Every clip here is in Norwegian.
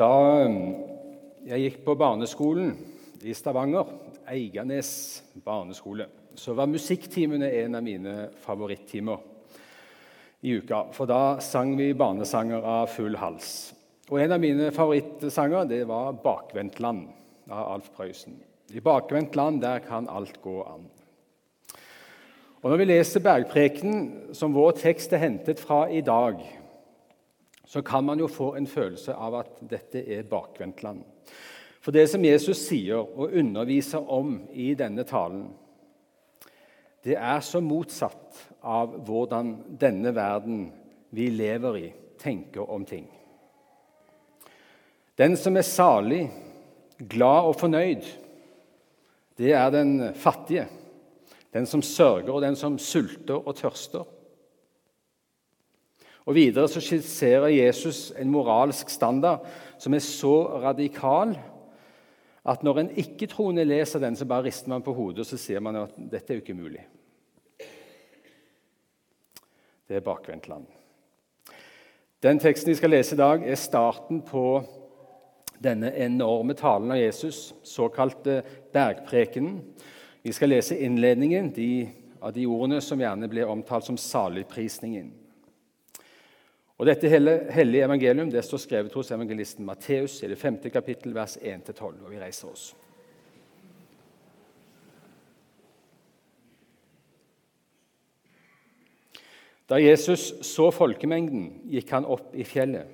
Da jeg gikk på barneskolen i Stavanger, Eiganes barneskole, så var musikktimene en av mine favorittimer i uka. For da sang vi barnesanger av full hals. Og en av mine favorittsanger det var 'Bakvendtland' av Alf Prøysen. I bakvendt land der kan alt gå an. Og Når vi leser Bergpreken, som vår tekst er hentet fra i dag, så kan man jo få en følelse av at dette er bakvendtland. For det som Jesus sier og underviser om i denne talen, det er så motsatt av hvordan denne verden vi lever i, tenker om ting. Den som er salig, glad og fornøyd, det er den fattige, den som sørger, og den som sulter og tørster. Og Videre så skisserer Jesus en moralsk standard som er så radikal at når en ikke-troende leser den, så bare rister man på hodet og så sier man at dette er jo ikke mulig. Det er bakvendtland. Den teksten vi skal lese i dag, er starten på denne enorme talen av Jesus, såkalte bergprekenen. Vi skal lese innledningen de, av de ordene som gjerne blir omtalt som saligprisningen. Og Dette hellige evangelium det står skrevet hos evangelisten Matteus i det femte kapittel, vers 1-12. Og vi reiser oss. Da Jesus så folkemengden, gikk han opp i fjellet.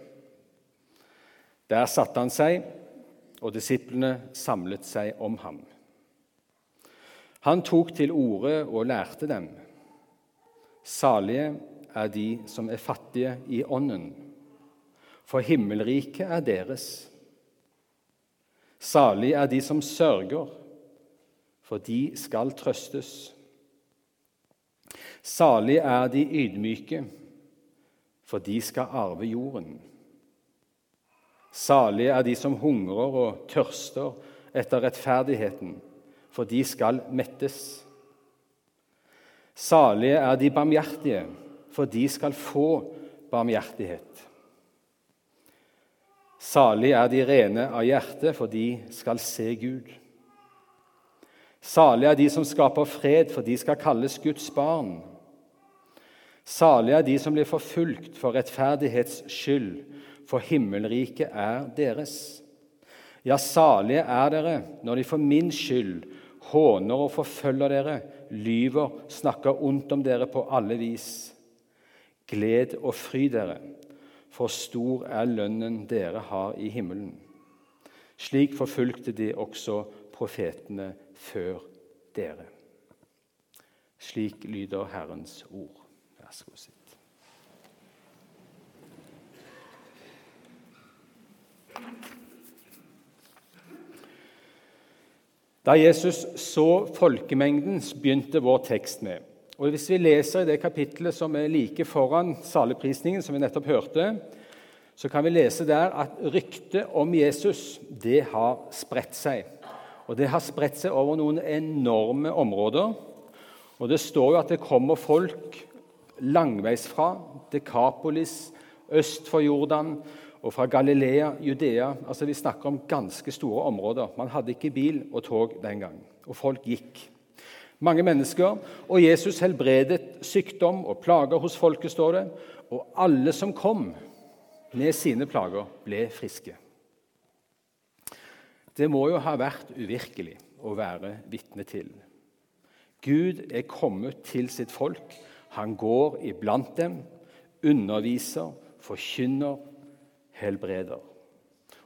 Der satte han seg, og disiplene samlet seg om ham. Han tok til orde og lærte dem. Salige er de som er fattige i ånden, for himmelriket er deres. Salig er de som sørger, for de skal trøstes. Salig er de ydmyke, for de skal arve jorden. Salige er de som hungrer og tørster etter rettferdigheten, for de skal mettes. Salige er de barmhjertige, for de skal få barmhjertighet. Salig er de rene av hjerte, for de skal se Gud. Salig er de som skaper fred, for de skal kalles Guds barn. Salig er de som blir forfulgt for rettferdighets skyld, for himmelriket er deres. Ja, salige er dere når de for min skyld håner og forfølger dere, lyver, snakker ondt om dere på alle vis. Gled og fry dere, for stor er lønnen dere har i himmelen. Slik forfulgte de også profetene før dere. Slik lyder Herrens ord. Vær så god, sitt. Da Jesus så folkemengden, begynte vår tekst med og Hvis vi leser i det kapittelet som er like foran saleprisningen, som vi nettopp hørte, så kan vi lese der at ryktet om Jesus det har spredt seg. Og det har spredt seg over noen enorme områder. Og Det står jo at det kommer folk langveisfra, Dekapolis, øst for Jordan og fra Galilea, Judea. Altså Vi snakker om ganske store områder. Man hadde ikke bil og tog den gang, og folk gikk mange mennesker, og Jesus helbredet sykdom og plager hos folket, står det. Og alle som kom med sine plager, ble friske. Det må jo ha vært uvirkelig å være vitne til. Gud er kommet til sitt folk. Han går iblant dem, underviser, forkynner, helbreder.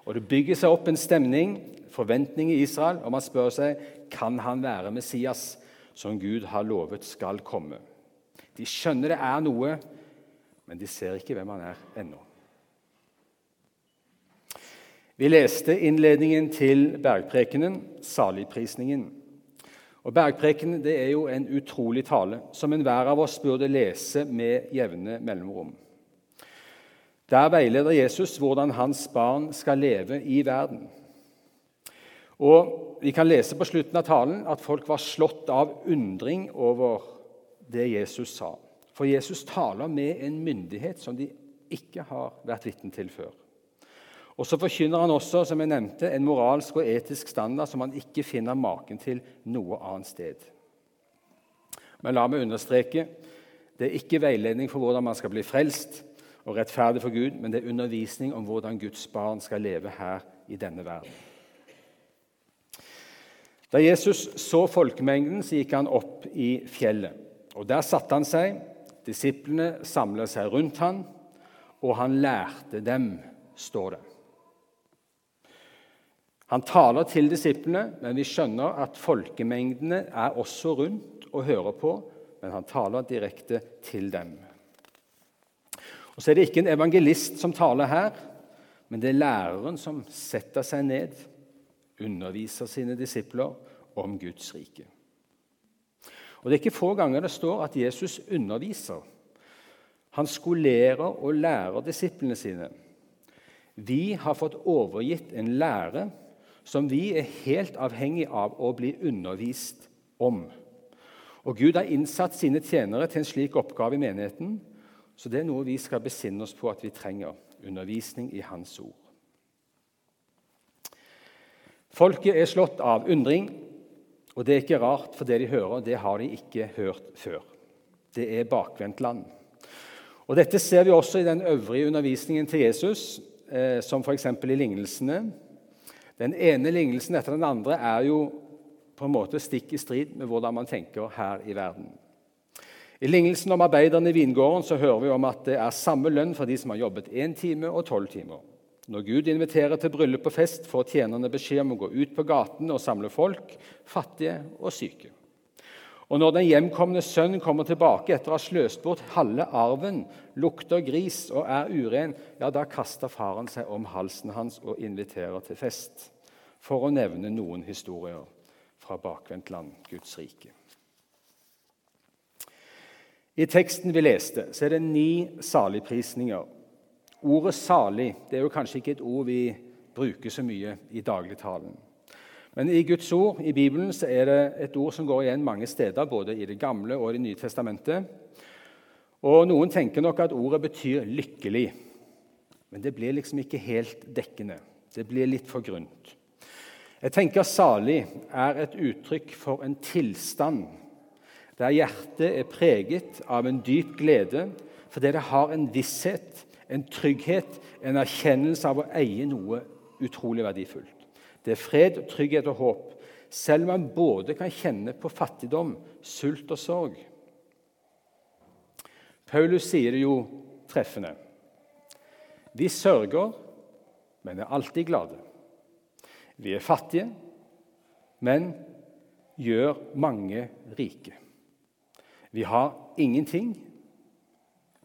Og Det bygger seg opp en stemning, forventning i Israel, og man spør seg kan han være Messias som Gud har lovet skal komme. De skjønner det er noe, men de ser ikke hvem han er ennå. Vi leste innledningen til bergprekenen, saligprisningen. Og Bergprekenen det er jo en utrolig tale som enhver av oss burde lese med jevne mellomrom. Der veileder Jesus hvordan hans barn skal leve i verden. Og Vi kan lese på slutten av talen at folk var slått av undring over det Jesus sa. For Jesus taler med en myndighet som de ikke har vært vitne til før. Og så forkynner han også som jeg nevnte, en moralsk og etisk standard som han ikke finner maken til noe annet sted. Men la meg understreke det er ikke veiledning for hvordan man skal bli frelst og rettferdig for Gud, men det er undervisning om hvordan Guds barn skal leve her i denne verden. Da Jesus så folkemengden, så gikk han opp i fjellet. Og Der satte han seg. Disiplene samlet seg rundt han, og han lærte dem, står det. Han taler til disiplene, men vi skjønner at folkemengdene er også rundt og hører på, men han taler direkte til dem. Og Så er det ikke en evangelist som taler her, men det er læreren som setter seg ned, underviser sine disipler om Guds rike. Og Det er ikke få ganger det står at Jesus underviser. Han skolerer og lærer disiplene sine. Vi har fått overgitt en lære som vi er helt avhengig av å bli undervist om. Og Gud har innsatt sine tjenere til en slik oppgave i menigheten, så det er noe vi skal besinne oss på at vi trenger undervisning i Hans ord. Folket er slått av undring og det er ikke rart, for det de hører, det har de ikke hørt før. Det er bakvendtland. Og Dette ser vi også i den øvrige undervisningen til Jesus, eh, som f.eks. i lignelsene. Den ene lignelsen etter den andre er jo på en måte stikk i strid med hvordan man tenker her i verden. I lignelsen om arbeiderne i vingården så hører vi om at det er samme lønn for de som har jobbet én time og tolv timer. Når Gud inviterer til bryllup og fest, får tjenerne beskjed om å gå ut på gaten og samle folk, fattige og syke. Og når den hjemkomne sønn kommer tilbake etter å ha sløst bort halve arven, lukter gris og er uren, ja, da kaster faren seg om halsen hans og inviterer til fest. For å nevne noen historier fra bakvendtland, Guds rike. I teksten vi leste, så er det ni saligprisninger Ordet 'salig' det er jo kanskje ikke et ord vi bruker så mye i dagligtalen. Men i Guds ord i Bibelen så er det et ord som går igjen mange steder, både i Det gamle og i Det nye testamentet. Og Noen tenker nok at ordet betyr 'lykkelig', men det blir liksom ikke helt dekkende. Det blir litt for grunt. Jeg tenker 'salig' er et uttrykk for en tilstand der hjertet er preget av en dyp glede fordi det har en visshet en trygghet, en erkjennelse av å eie noe utrolig verdifullt. Det er fred, trygghet og håp, selv om man både kan kjenne på fattigdom, sult og sorg. Paulus sier det jo treffende. Vi sørger, men er alltid glade. Vi er fattige, men gjør mange rike. Vi har ingenting,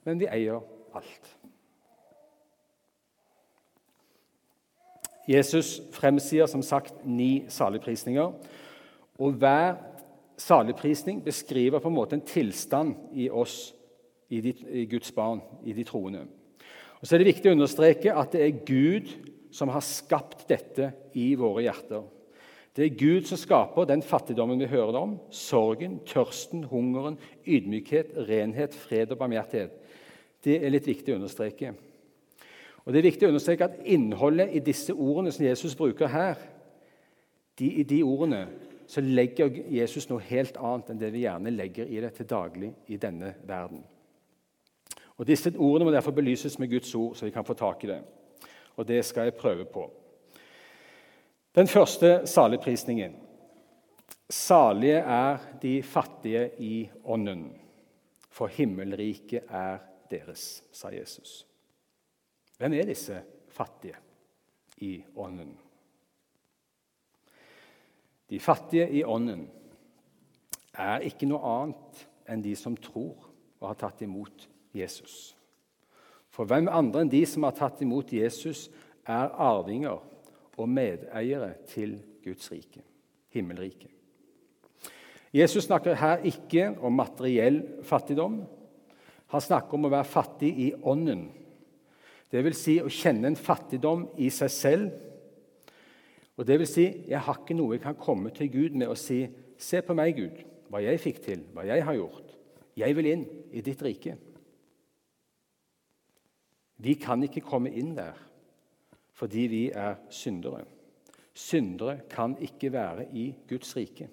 men vi eier alt. Jesus fremsier som sagt ni saligprisninger. Og hver saligprisning beskriver på en måte en tilstand i oss, i, de, i Guds barn, i de troende. Og så er det viktig å understreke at det er Gud som har skapt dette i våre hjerter. Det er Gud som skaper den fattigdommen vi hører om, sorgen, tørsten, hungeren, ydmykhet, renhet, fred og barmhjertighet. Det er litt viktig å understreke. Og Det er viktig å understreke at innholdet i disse ordene som Jesus bruker her, de, i de ordene så legger Jesus noe helt annet enn det vi gjerne legger i det til daglig i denne verden. Og Disse ordene må derfor belyses med Guds ord, så vi kan få tak i det. Og det skal jeg prøve på. Den første saligprisningen. Salige er de fattige i ånden, for himmelriket er deres, sa Jesus. Hvem er disse fattige i ånden? De fattige i ånden er ikke noe annet enn de som tror og har tatt imot Jesus. For hvem andre enn de som har tatt imot Jesus, er arvinger og medeiere til Guds rike, himmelriket. Jesus snakker her ikke om materiell fattigdom. Han snakker om å være fattig i ånden vil si å kjenne en fattigdom i seg selv. Og det vil si, jeg har ikke noe jeg kan komme til Gud med og si Se på meg, Gud, hva jeg fikk til, hva jeg har gjort. Jeg vil inn i ditt rike. Vi kan ikke komme inn der fordi vi er syndere. Syndere kan ikke være i Guds rike.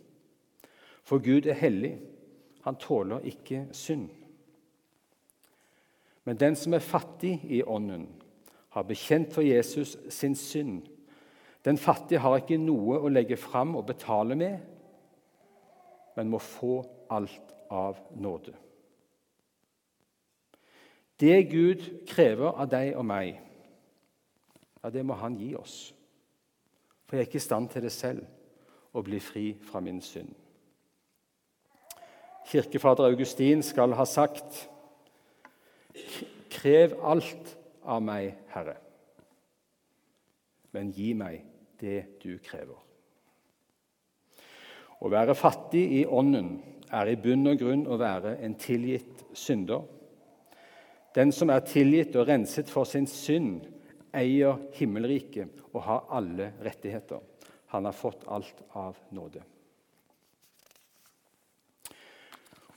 For Gud er hellig. Han tåler ikke synd. Men den som er fattig i ånden, har bekjent for Jesus sin synd. Den fattige har ikke noe å legge fram og betale med, men må få alt av nåde. Det Gud krever av deg og meg, ja, det må Han gi oss. For jeg er ikke i stand til det selv, å bli fri fra min synd. Kirkefader Augustin skal ha sagt Krev alt av meg, Herre, men gi meg det du krever. Å være fattig i ånden er i bunn og grunn å være en tilgitt synder. Den som er tilgitt og renset for sin synd, eier himmelriket og har alle rettigheter. Han har fått alt av nåde.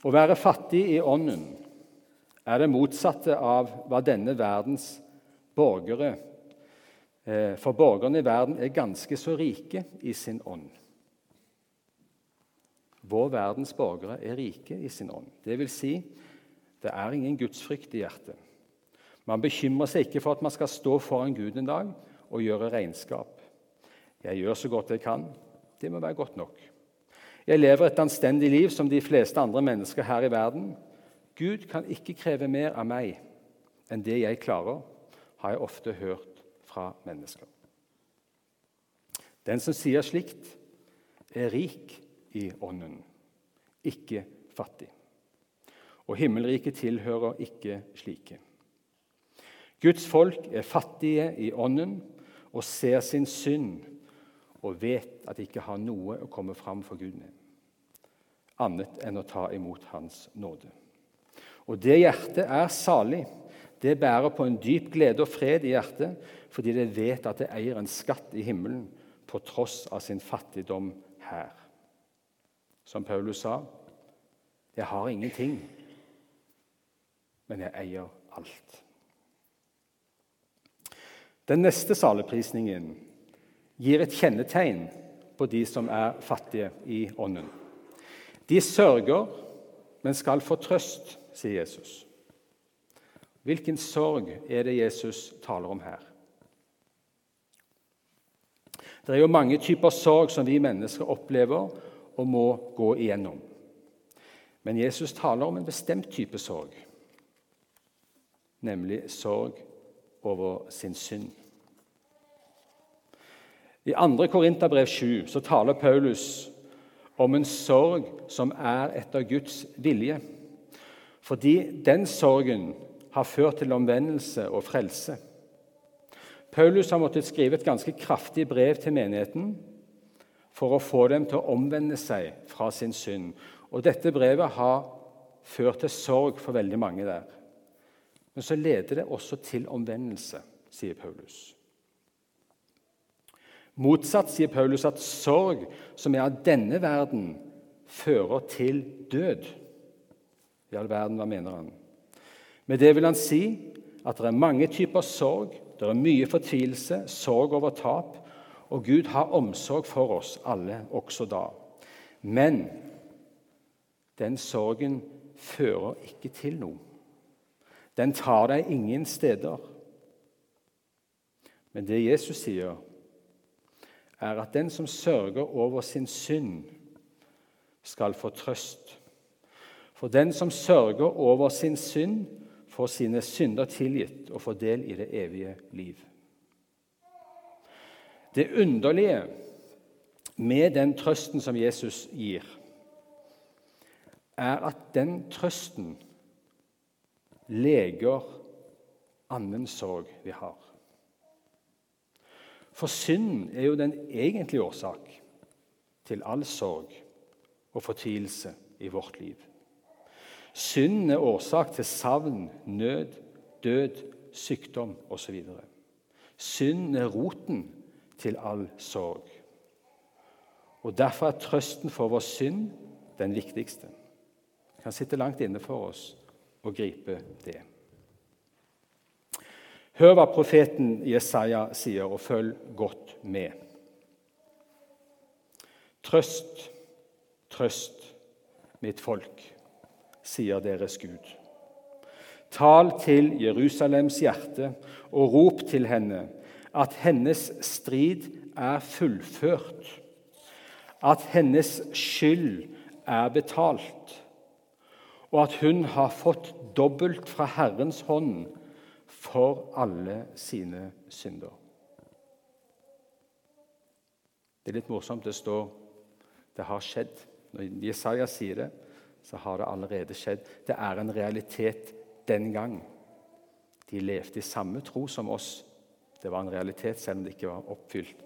Å være fattig i ånden er det motsatte av hva denne verdens borgere eh, For borgerne i verden er ganske så rike i sin ånd. Vår verdens borgere er rike i sin ånd. Det vil si, det er ingen gudsfrykt i hjertet. Man bekymrer seg ikke for at man skal stå foran Gud en dag og gjøre regnskap. Jeg gjør så godt jeg kan. Det må være godt nok. Jeg lever et anstendig liv som de fleste andre mennesker her i verden. Gud kan ikke kreve mer av meg enn det jeg klarer, har jeg ofte hørt fra mennesker. Den som sier slikt, er rik i ånden, ikke fattig. Og himmelriket tilhører ikke slike. Guds folk er fattige i ånden og ser sin synd og vet at de ikke har noe å komme fram for Gud med, annet enn å ta imot Hans nåde. Og det hjertet er salig. Det bærer på en dyp glede og fred i hjertet fordi det vet at det eier en skatt i himmelen på tross av sin fattigdom her. Som Paulus sa, 'Jeg har ingenting, men jeg eier alt'. Den neste saleprisningen gir et kjennetegn på de som er fattige i ånden. De sørger, men skal få trøst, sier Jesus. Hvilken sorg er det Jesus taler om her? Det er jo mange typer sorg som vi mennesker opplever og må gå igjennom. Men Jesus taler om en bestemt type sorg, nemlig sorg over sin synd. I 2. Korinterbrev 7 så taler Paulus om en sorg som er etter Guds vilje. Fordi den sorgen har ført til omvendelse og frelse. Paulus har måttet skrive et ganske kraftig brev til menigheten for å få dem til å omvende seg fra sin synd. Og Dette brevet har ført til sorg for veldig mange der. Men så leder det også til omvendelse, sier Paulus. Motsatt sier Paulus at sorg som er av denne verden, fører til død. I all verden, hva mener han? Med det vil han si at det er mange typer sorg. Det er mye fortvilelse, sorg over tap, og Gud har omsorg for oss alle også da. Men den sorgen fører ikke til noe. Den tar deg ingen steder. Men det Jesus sier, er at den som sørger over sin synd, skal få trøst. For den som sørger over sin synd, får sine synder tilgitt og får del i det evige liv. Det underlige med den trøsten som Jesus gir, er at den trøsten leger annen sorg vi har. For synden er jo den egentlige årsak til all sorg og fortvilelse i vårt liv. Synden er årsak til savn, nød, død, sykdom osv. Synden er roten til all sorg. Og Derfor er trøsten for vår synd den viktigste. Det kan sitte langt inne for oss å gripe det. Hør hva profeten Jesaja sier, og følg godt med. Trøst, trøst, mitt folk, sier deres Gud. Tal til Jerusalems hjerte og rop til henne at hennes strid er fullført, at hennes skyld er betalt, og at hun har fått dobbelt fra Herrens hånd for alle sine synder. Det er litt morsomt. Det står det har skjedd. Når Jesaja sier det, så har det allerede skjedd. Det er en realitet den gang. De levde i samme tro som oss. Det var en realitet, selv om det ikke var oppfylt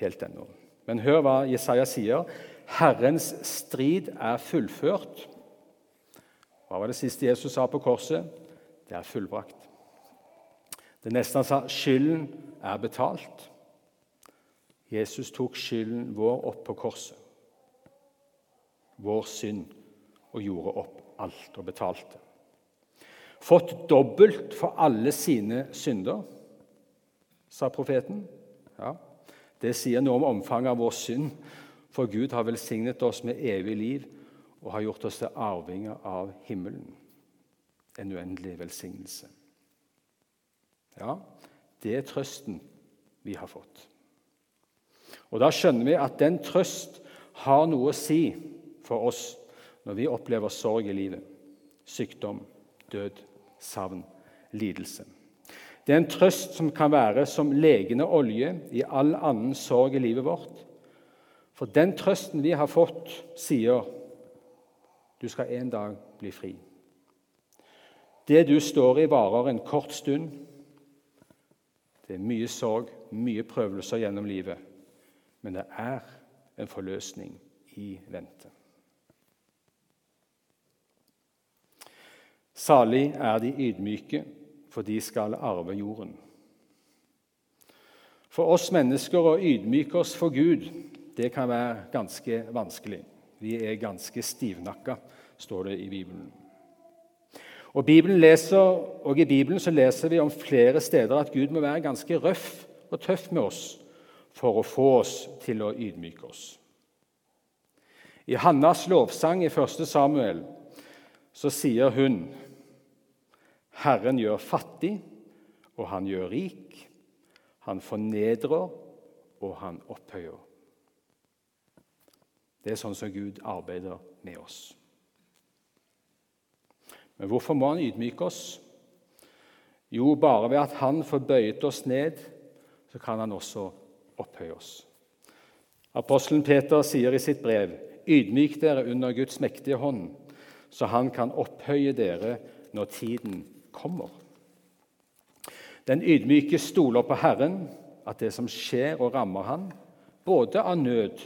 helt ennå. Men hør hva Jesaja sier. Herrens strid er fullført. Hva var det siste Jesus sa på korset? Det er fullbrakt. Det neste han sa, skylden er betalt. Jesus tok skylden vår opp på korset, vår synd, og gjorde opp alt og betalte. Fått dobbelt for alle sine synder, sa profeten. Ja, Det sier noe om omfanget av vår synd, for Gud har velsignet oss med evig liv og har gjort oss til arvinger av himmelen. En uendelig velsignelse. Ja, det er trøsten vi har fått. Og Da skjønner vi at den trøst har noe å si for oss når vi opplever sorg i livet. Sykdom, død, savn, lidelse. Det er en trøst som kan være som legende olje i all annen sorg i livet vårt. For den trøsten vi har fått, sier du skal en dag bli fri. Det du står i, varer en kort stund. Det er mye sorg, mye prøvelser gjennom livet, men det er en forløsning i vente. Salig er de ydmyke, for de skal arve jorden. For oss mennesker å ydmyke oss for Gud, det kan være ganske vanskelig. Vi er ganske stivnakka, står det i Bibelen. Og, Bibelen leser, og I Bibelen så leser vi om flere steder at Gud må være ganske røff og tøff med oss for å få oss til å ydmyke oss. I Hannas lovsang i 1. Samuel så sier hun Herren gjør fattig, og han gjør rik. Han fornedrer, og han opphøyer. Det er sånn som Gud arbeider med oss. Men hvorfor må han ydmyke oss? Jo, bare ved at han får bøyet oss ned, så kan han også opphøye oss. Apostelen Peter sier i sitt brev.: Ydmyk dere under Guds mektige hånd, så han kan opphøye dere når tiden kommer. Den ydmyke stoler på Herren, at det som skjer og rammer han, både av nød,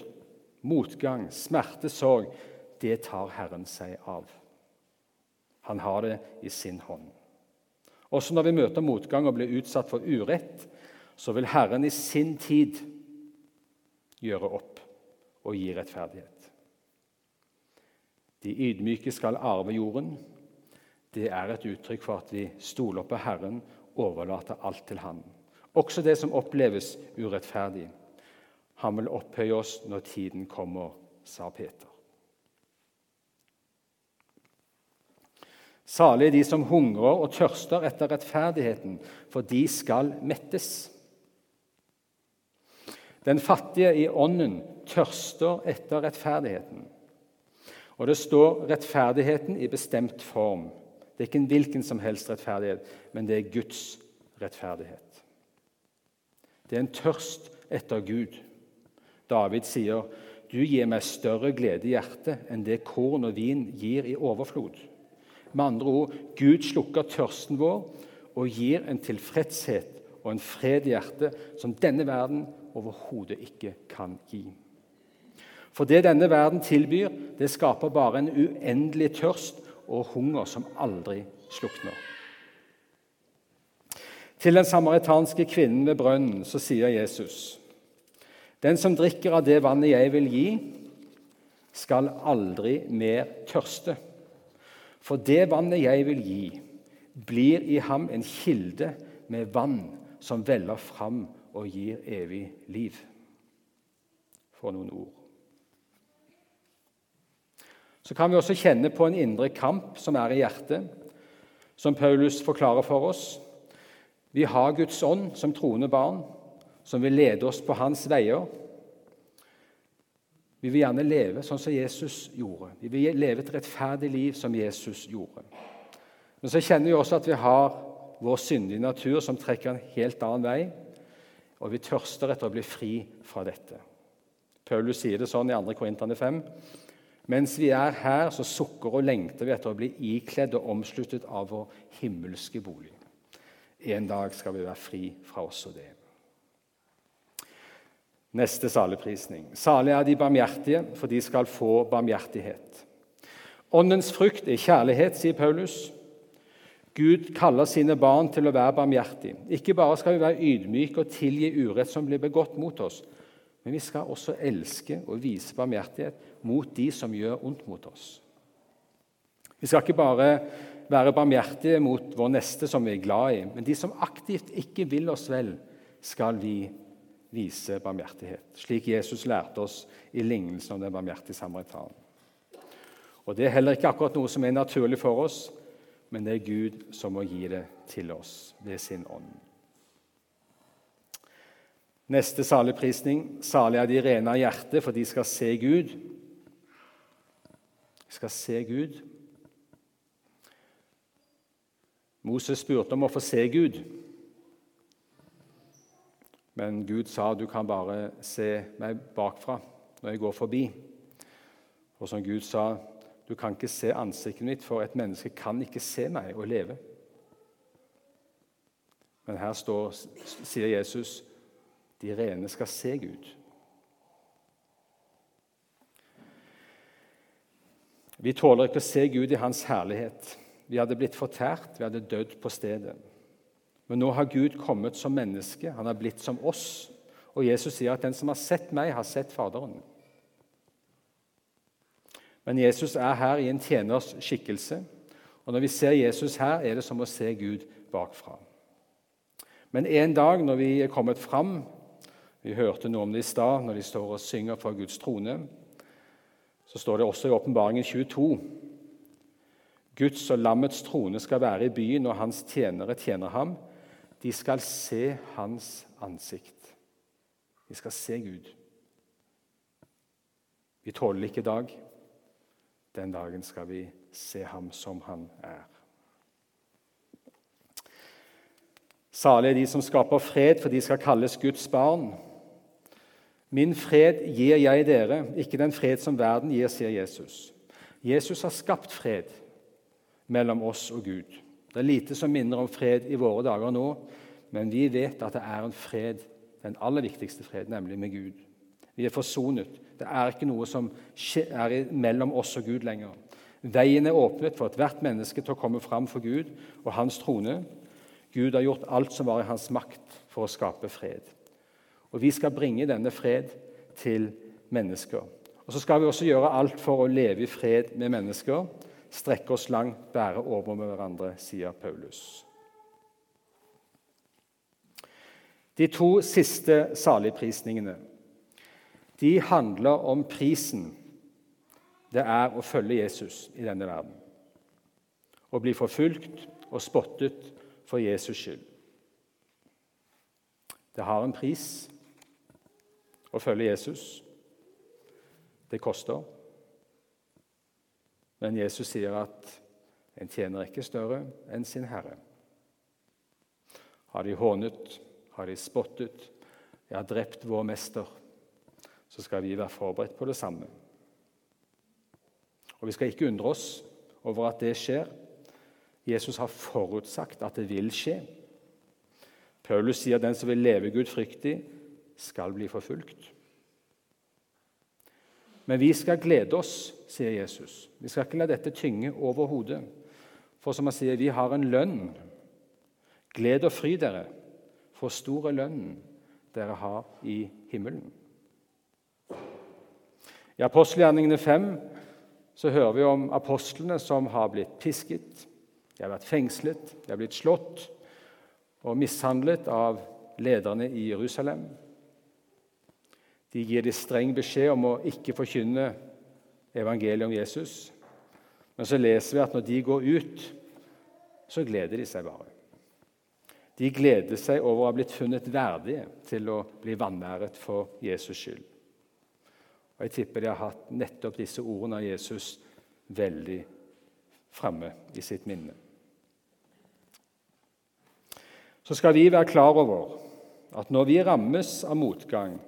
motgang, smerte, sorg, det tar Herren seg av. Han har det i sin hånd. Også når vi møter motgang og blir utsatt for urett, så vil Herren i sin tid gjøre opp og gi rettferdighet. De ydmyke skal arve jorden. Det er et uttrykk for at vi stoler på Herren, overlater alt til Han. Også det som oppleves urettferdig. Han vil opphøye oss når tiden kommer, sa Peter. Salig er de som hungrer og tørster etter rettferdigheten, for de skal mettes. Den fattige i ånden tørster etter rettferdigheten. Og det står rettferdigheten i bestemt form. Det er ikke en hvilken som helst rettferdighet, men det er Guds rettferdighet. Det er en tørst etter Gud. David sier, 'Du gir meg større glede i hjertet enn det korn og vin gir i overflod.' Med andre ord Gud slukker tørsten vår og gir en tilfredshet og en fred i hjertet som denne verden overhodet ikke kan gi. For det denne verden tilbyr, det skaper bare en uendelig tørst og hunger som aldri slukner. Til den samaritanske kvinnen ved brønnen så sier Jesus.: Den som drikker av det vannet jeg vil gi, skal aldri mer tørste. For det vannet jeg vil gi, blir i ham en kilde med vann som veller fram og gir evig liv. For noen ord. Så kan vi også kjenne på en indre kamp som er i hjertet, som Paulus forklarer for oss. Vi har Guds ånd som troende barn, som vil lede oss på hans veier. Vi vil gjerne leve sånn som Jesus gjorde. Vi vil leve et rettferdig liv som Jesus gjorde. Men så kjenner vi også at vi har vår syndige natur som trekker en helt annen vei, og vi tørster etter å bli fri fra dette. Paulus sier det sånn i 2. Korinterne 5. Mens vi er her, så sukker og lengter vi etter å bli ikledd og omsluttet av vår himmelske bolig. En dag skal vi være fri fra også det. Neste saligprisning. Salig er de barmhjertige, for de skal få barmhjertighet. Åndens frukt er kjærlighet, sier Paulus. Gud kaller sine barn til å være barmhjertige. Ikke bare skal vi være ydmyke og tilgi urett som blir begått mot oss, men vi skal også elske og vise barmhjertighet mot de som gjør ondt mot oss. Vi skal ikke bare være barmhjertige mot vår neste som vi er glad i, men de som aktivt ikke vil oss vel, skal vi vise barmhjertighet, slik Jesus lærte oss i lignelsen om den barmhjertige samaritan. Og Det er heller ikke akkurat noe som er naturlig for oss, men det er Gud som må gi det til oss ved sin ånd. Neste saligprisning. Salig er de rene av hjerte, for de skal se Gud. De skal se Gud. Moses spurte om å få se Gud. Men Gud sa du kan bare se meg bakfra når jeg går forbi. Og som Gud sa, du kan ikke se ansiktet mitt, for et menneske kan ikke se meg og leve. Men her står, sier Jesus de rene skal se Gud. Vi tåler ikke å se Gud i Hans herlighet. Vi hadde blitt fortært, vi hadde dødd på stedet. Men nå har Gud kommet som menneske, han har blitt som oss. Og Jesus sier at 'den som har sett meg, har sett Faderen'. Men Jesus er her i en tjeners skikkelse. Og når vi ser Jesus her, er det som å se Gud bakfra. Men en dag når vi er kommet fram vi hørte noe om det i stad når de står og synger for Guds trone. Så står det også i Åpenbaringen 22. Guds og lammets trone skal være i byen, og hans tjenere tjener ham. De skal se hans ansikt. De skal se Gud. Vi tåler ikke i dag. Den dagen skal vi se ham som han er. Salig er de som skaper fred, for de skal kalles Guds barn. Min fred gir jeg dere, ikke den fred som verden gir, sier Jesus. Jesus har skapt fred mellom oss og Gud. Det er lite som minner om fred i våre dager nå, men vi vet at det er en fred, den aller viktigste fred, nemlig med Gud. Vi er forsonet. Det er ikke noe som er mellom oss og Gud lenger. Veien er åpnet for ethvert menneske til å komme fram for Gud og hans trone. Gud har gjort alt som var i hans makt for å skape fred. Og vi skal bringe denne fred til mennesker. Og Så skal vi også gjøre alt for å leve i fred med mennesker. Strekke oss langt, bære over med hverandre, sier Paulus. De to siste saligprisningene de handler om prisen det er å følge Jesus i denne verden. Å bli forfulgt og spottet for Jesus skyld. Det har en pris. Å følge Jesus, det koster. Men Jesus sier at en tjener ikke større enn sin herre. Har de hånet, har de spottet, ja, drept vår mester, så skal vi være forberedt på det samme. Og Vi skal ikke undre oss over at det skjer. Jesus har forutsagt at det vil skje. Paulus sier at den som vil leve Gud fryktig, skal bli forfulgt. Men vi skal glede oss, sier Jesus. Vi skal ikke la dette tynge over hodet. For som han sier, vi har en lønn. Gled og fry dere, for stor er lønnen dere har i himmelen. I apostelgjerningene 5 så hører vi om apostlene som har blitt pisket, de har vært fengslet, de har blitt slått. og mishandlet av lederne i Jerusalem. De gir de streng beskjed om å ikke forkynne evangeliet om Jesus. Men så leser vi at når de går ut, så gleder de seg bare. De gleder seg over å ha blitt funnet verdige til å bli vanæret for Jesus skyld. Og Jeg tipper de har hatt nettopp disse ordene av Jesus veldig framme i sitt minne. Så skal vi være klar over at når vi rammes av motgang,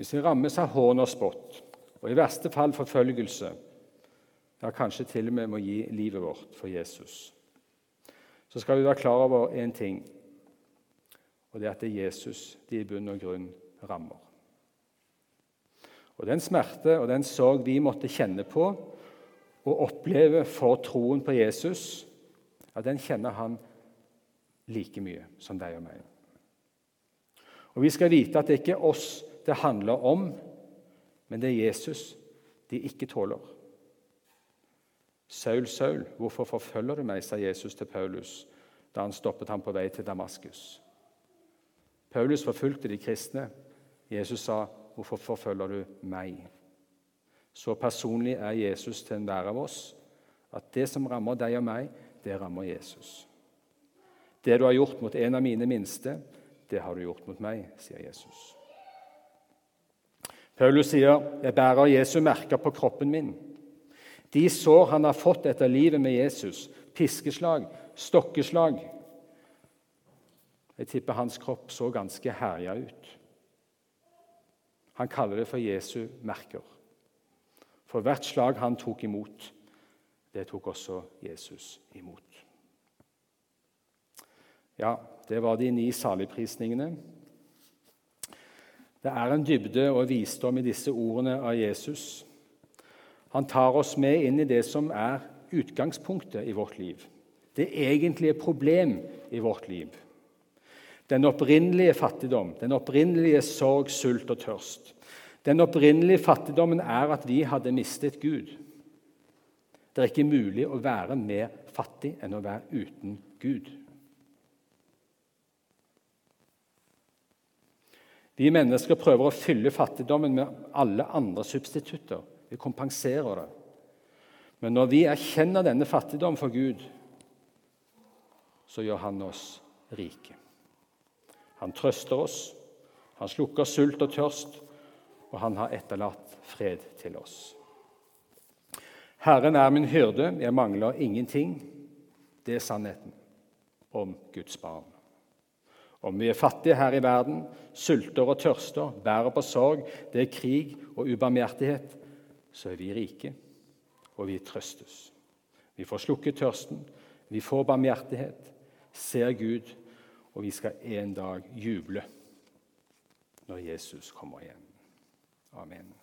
hvis vi rammes av hån og spott, og i verste fall forfølgelse, ja, kanskje til og med må gi livet vårt for Jesus, så skal vi være klar over én ting, og det er at det er Jesus de i bunn og grunn rammer. Og Den smerte og den sorg vi måtte kjenne på og oppleve for troen på Jesus, ja, den kjenner han like mye som deg og meg. Og Vi skal vite at det ikke er oss det handler om, men det er Jesus de ikke tåler. Saul, Saul, hvorfor forfølger du meg, sa Jesus til Paulus da han stoppet ham på vei til Damaskus. Paulus forfulgte de kristne. Jesus sa, 'Hvorfor forfølger du meg?' Så personlig er Jesus til enhver av oss at det som rammer deg og meg, det rammer Jesus. Det du har gjort mot en av mine minste, det har du gjort mot meg, sier Jesus. Paulus sier, 'Jeg bærer Jesu merker på kroppen min.' De sår han har fått etter livet med Jesus, piskeslag, stokkeslag Jeg tipper hans kropp så ganske herja ut. Han kaller det for Jesu merker. For hvert slag han tok imot, det tok også Jesus imot. Ja, det var de ni saligprisningene. Det er en dybde og visdom i disse ordene av Jesus. Han tar oss med inn i det som er utgangspunktet i vårt liv. Det egentlige problem i vårt liv. Den opprinnelige fattigdom, den opprinnelige sorg, sult og tørst. Den opprinnelige fattigdommen er at vi hadde mistet Gud. Det er ikke mulig å være mer fattig enn å være uten Gud. Vi mennesker prøver å fylle fattigdommen med alle andre substitutter. Vi kompenserer det. Men når vi erkjenner denne fattigdom for Gud, så gjør Han oss rike. Han trøster oss, han slukker sult og tørst, og han har etterlatt fred til oss. Herren er min hyrde, jeg mangler ingenting. Det er sannheten om Guds barn. Om vi er fattige her i verden, sulter og tørster, bærer på sorg, det er krig og ubarmhjertighet, så er vi rike, og vi trøstes. Vi får slukket tørsten, vi får barmhjertighet, ser Gud, og vi skal en dag juble når Jesus kommer igjen. Amen.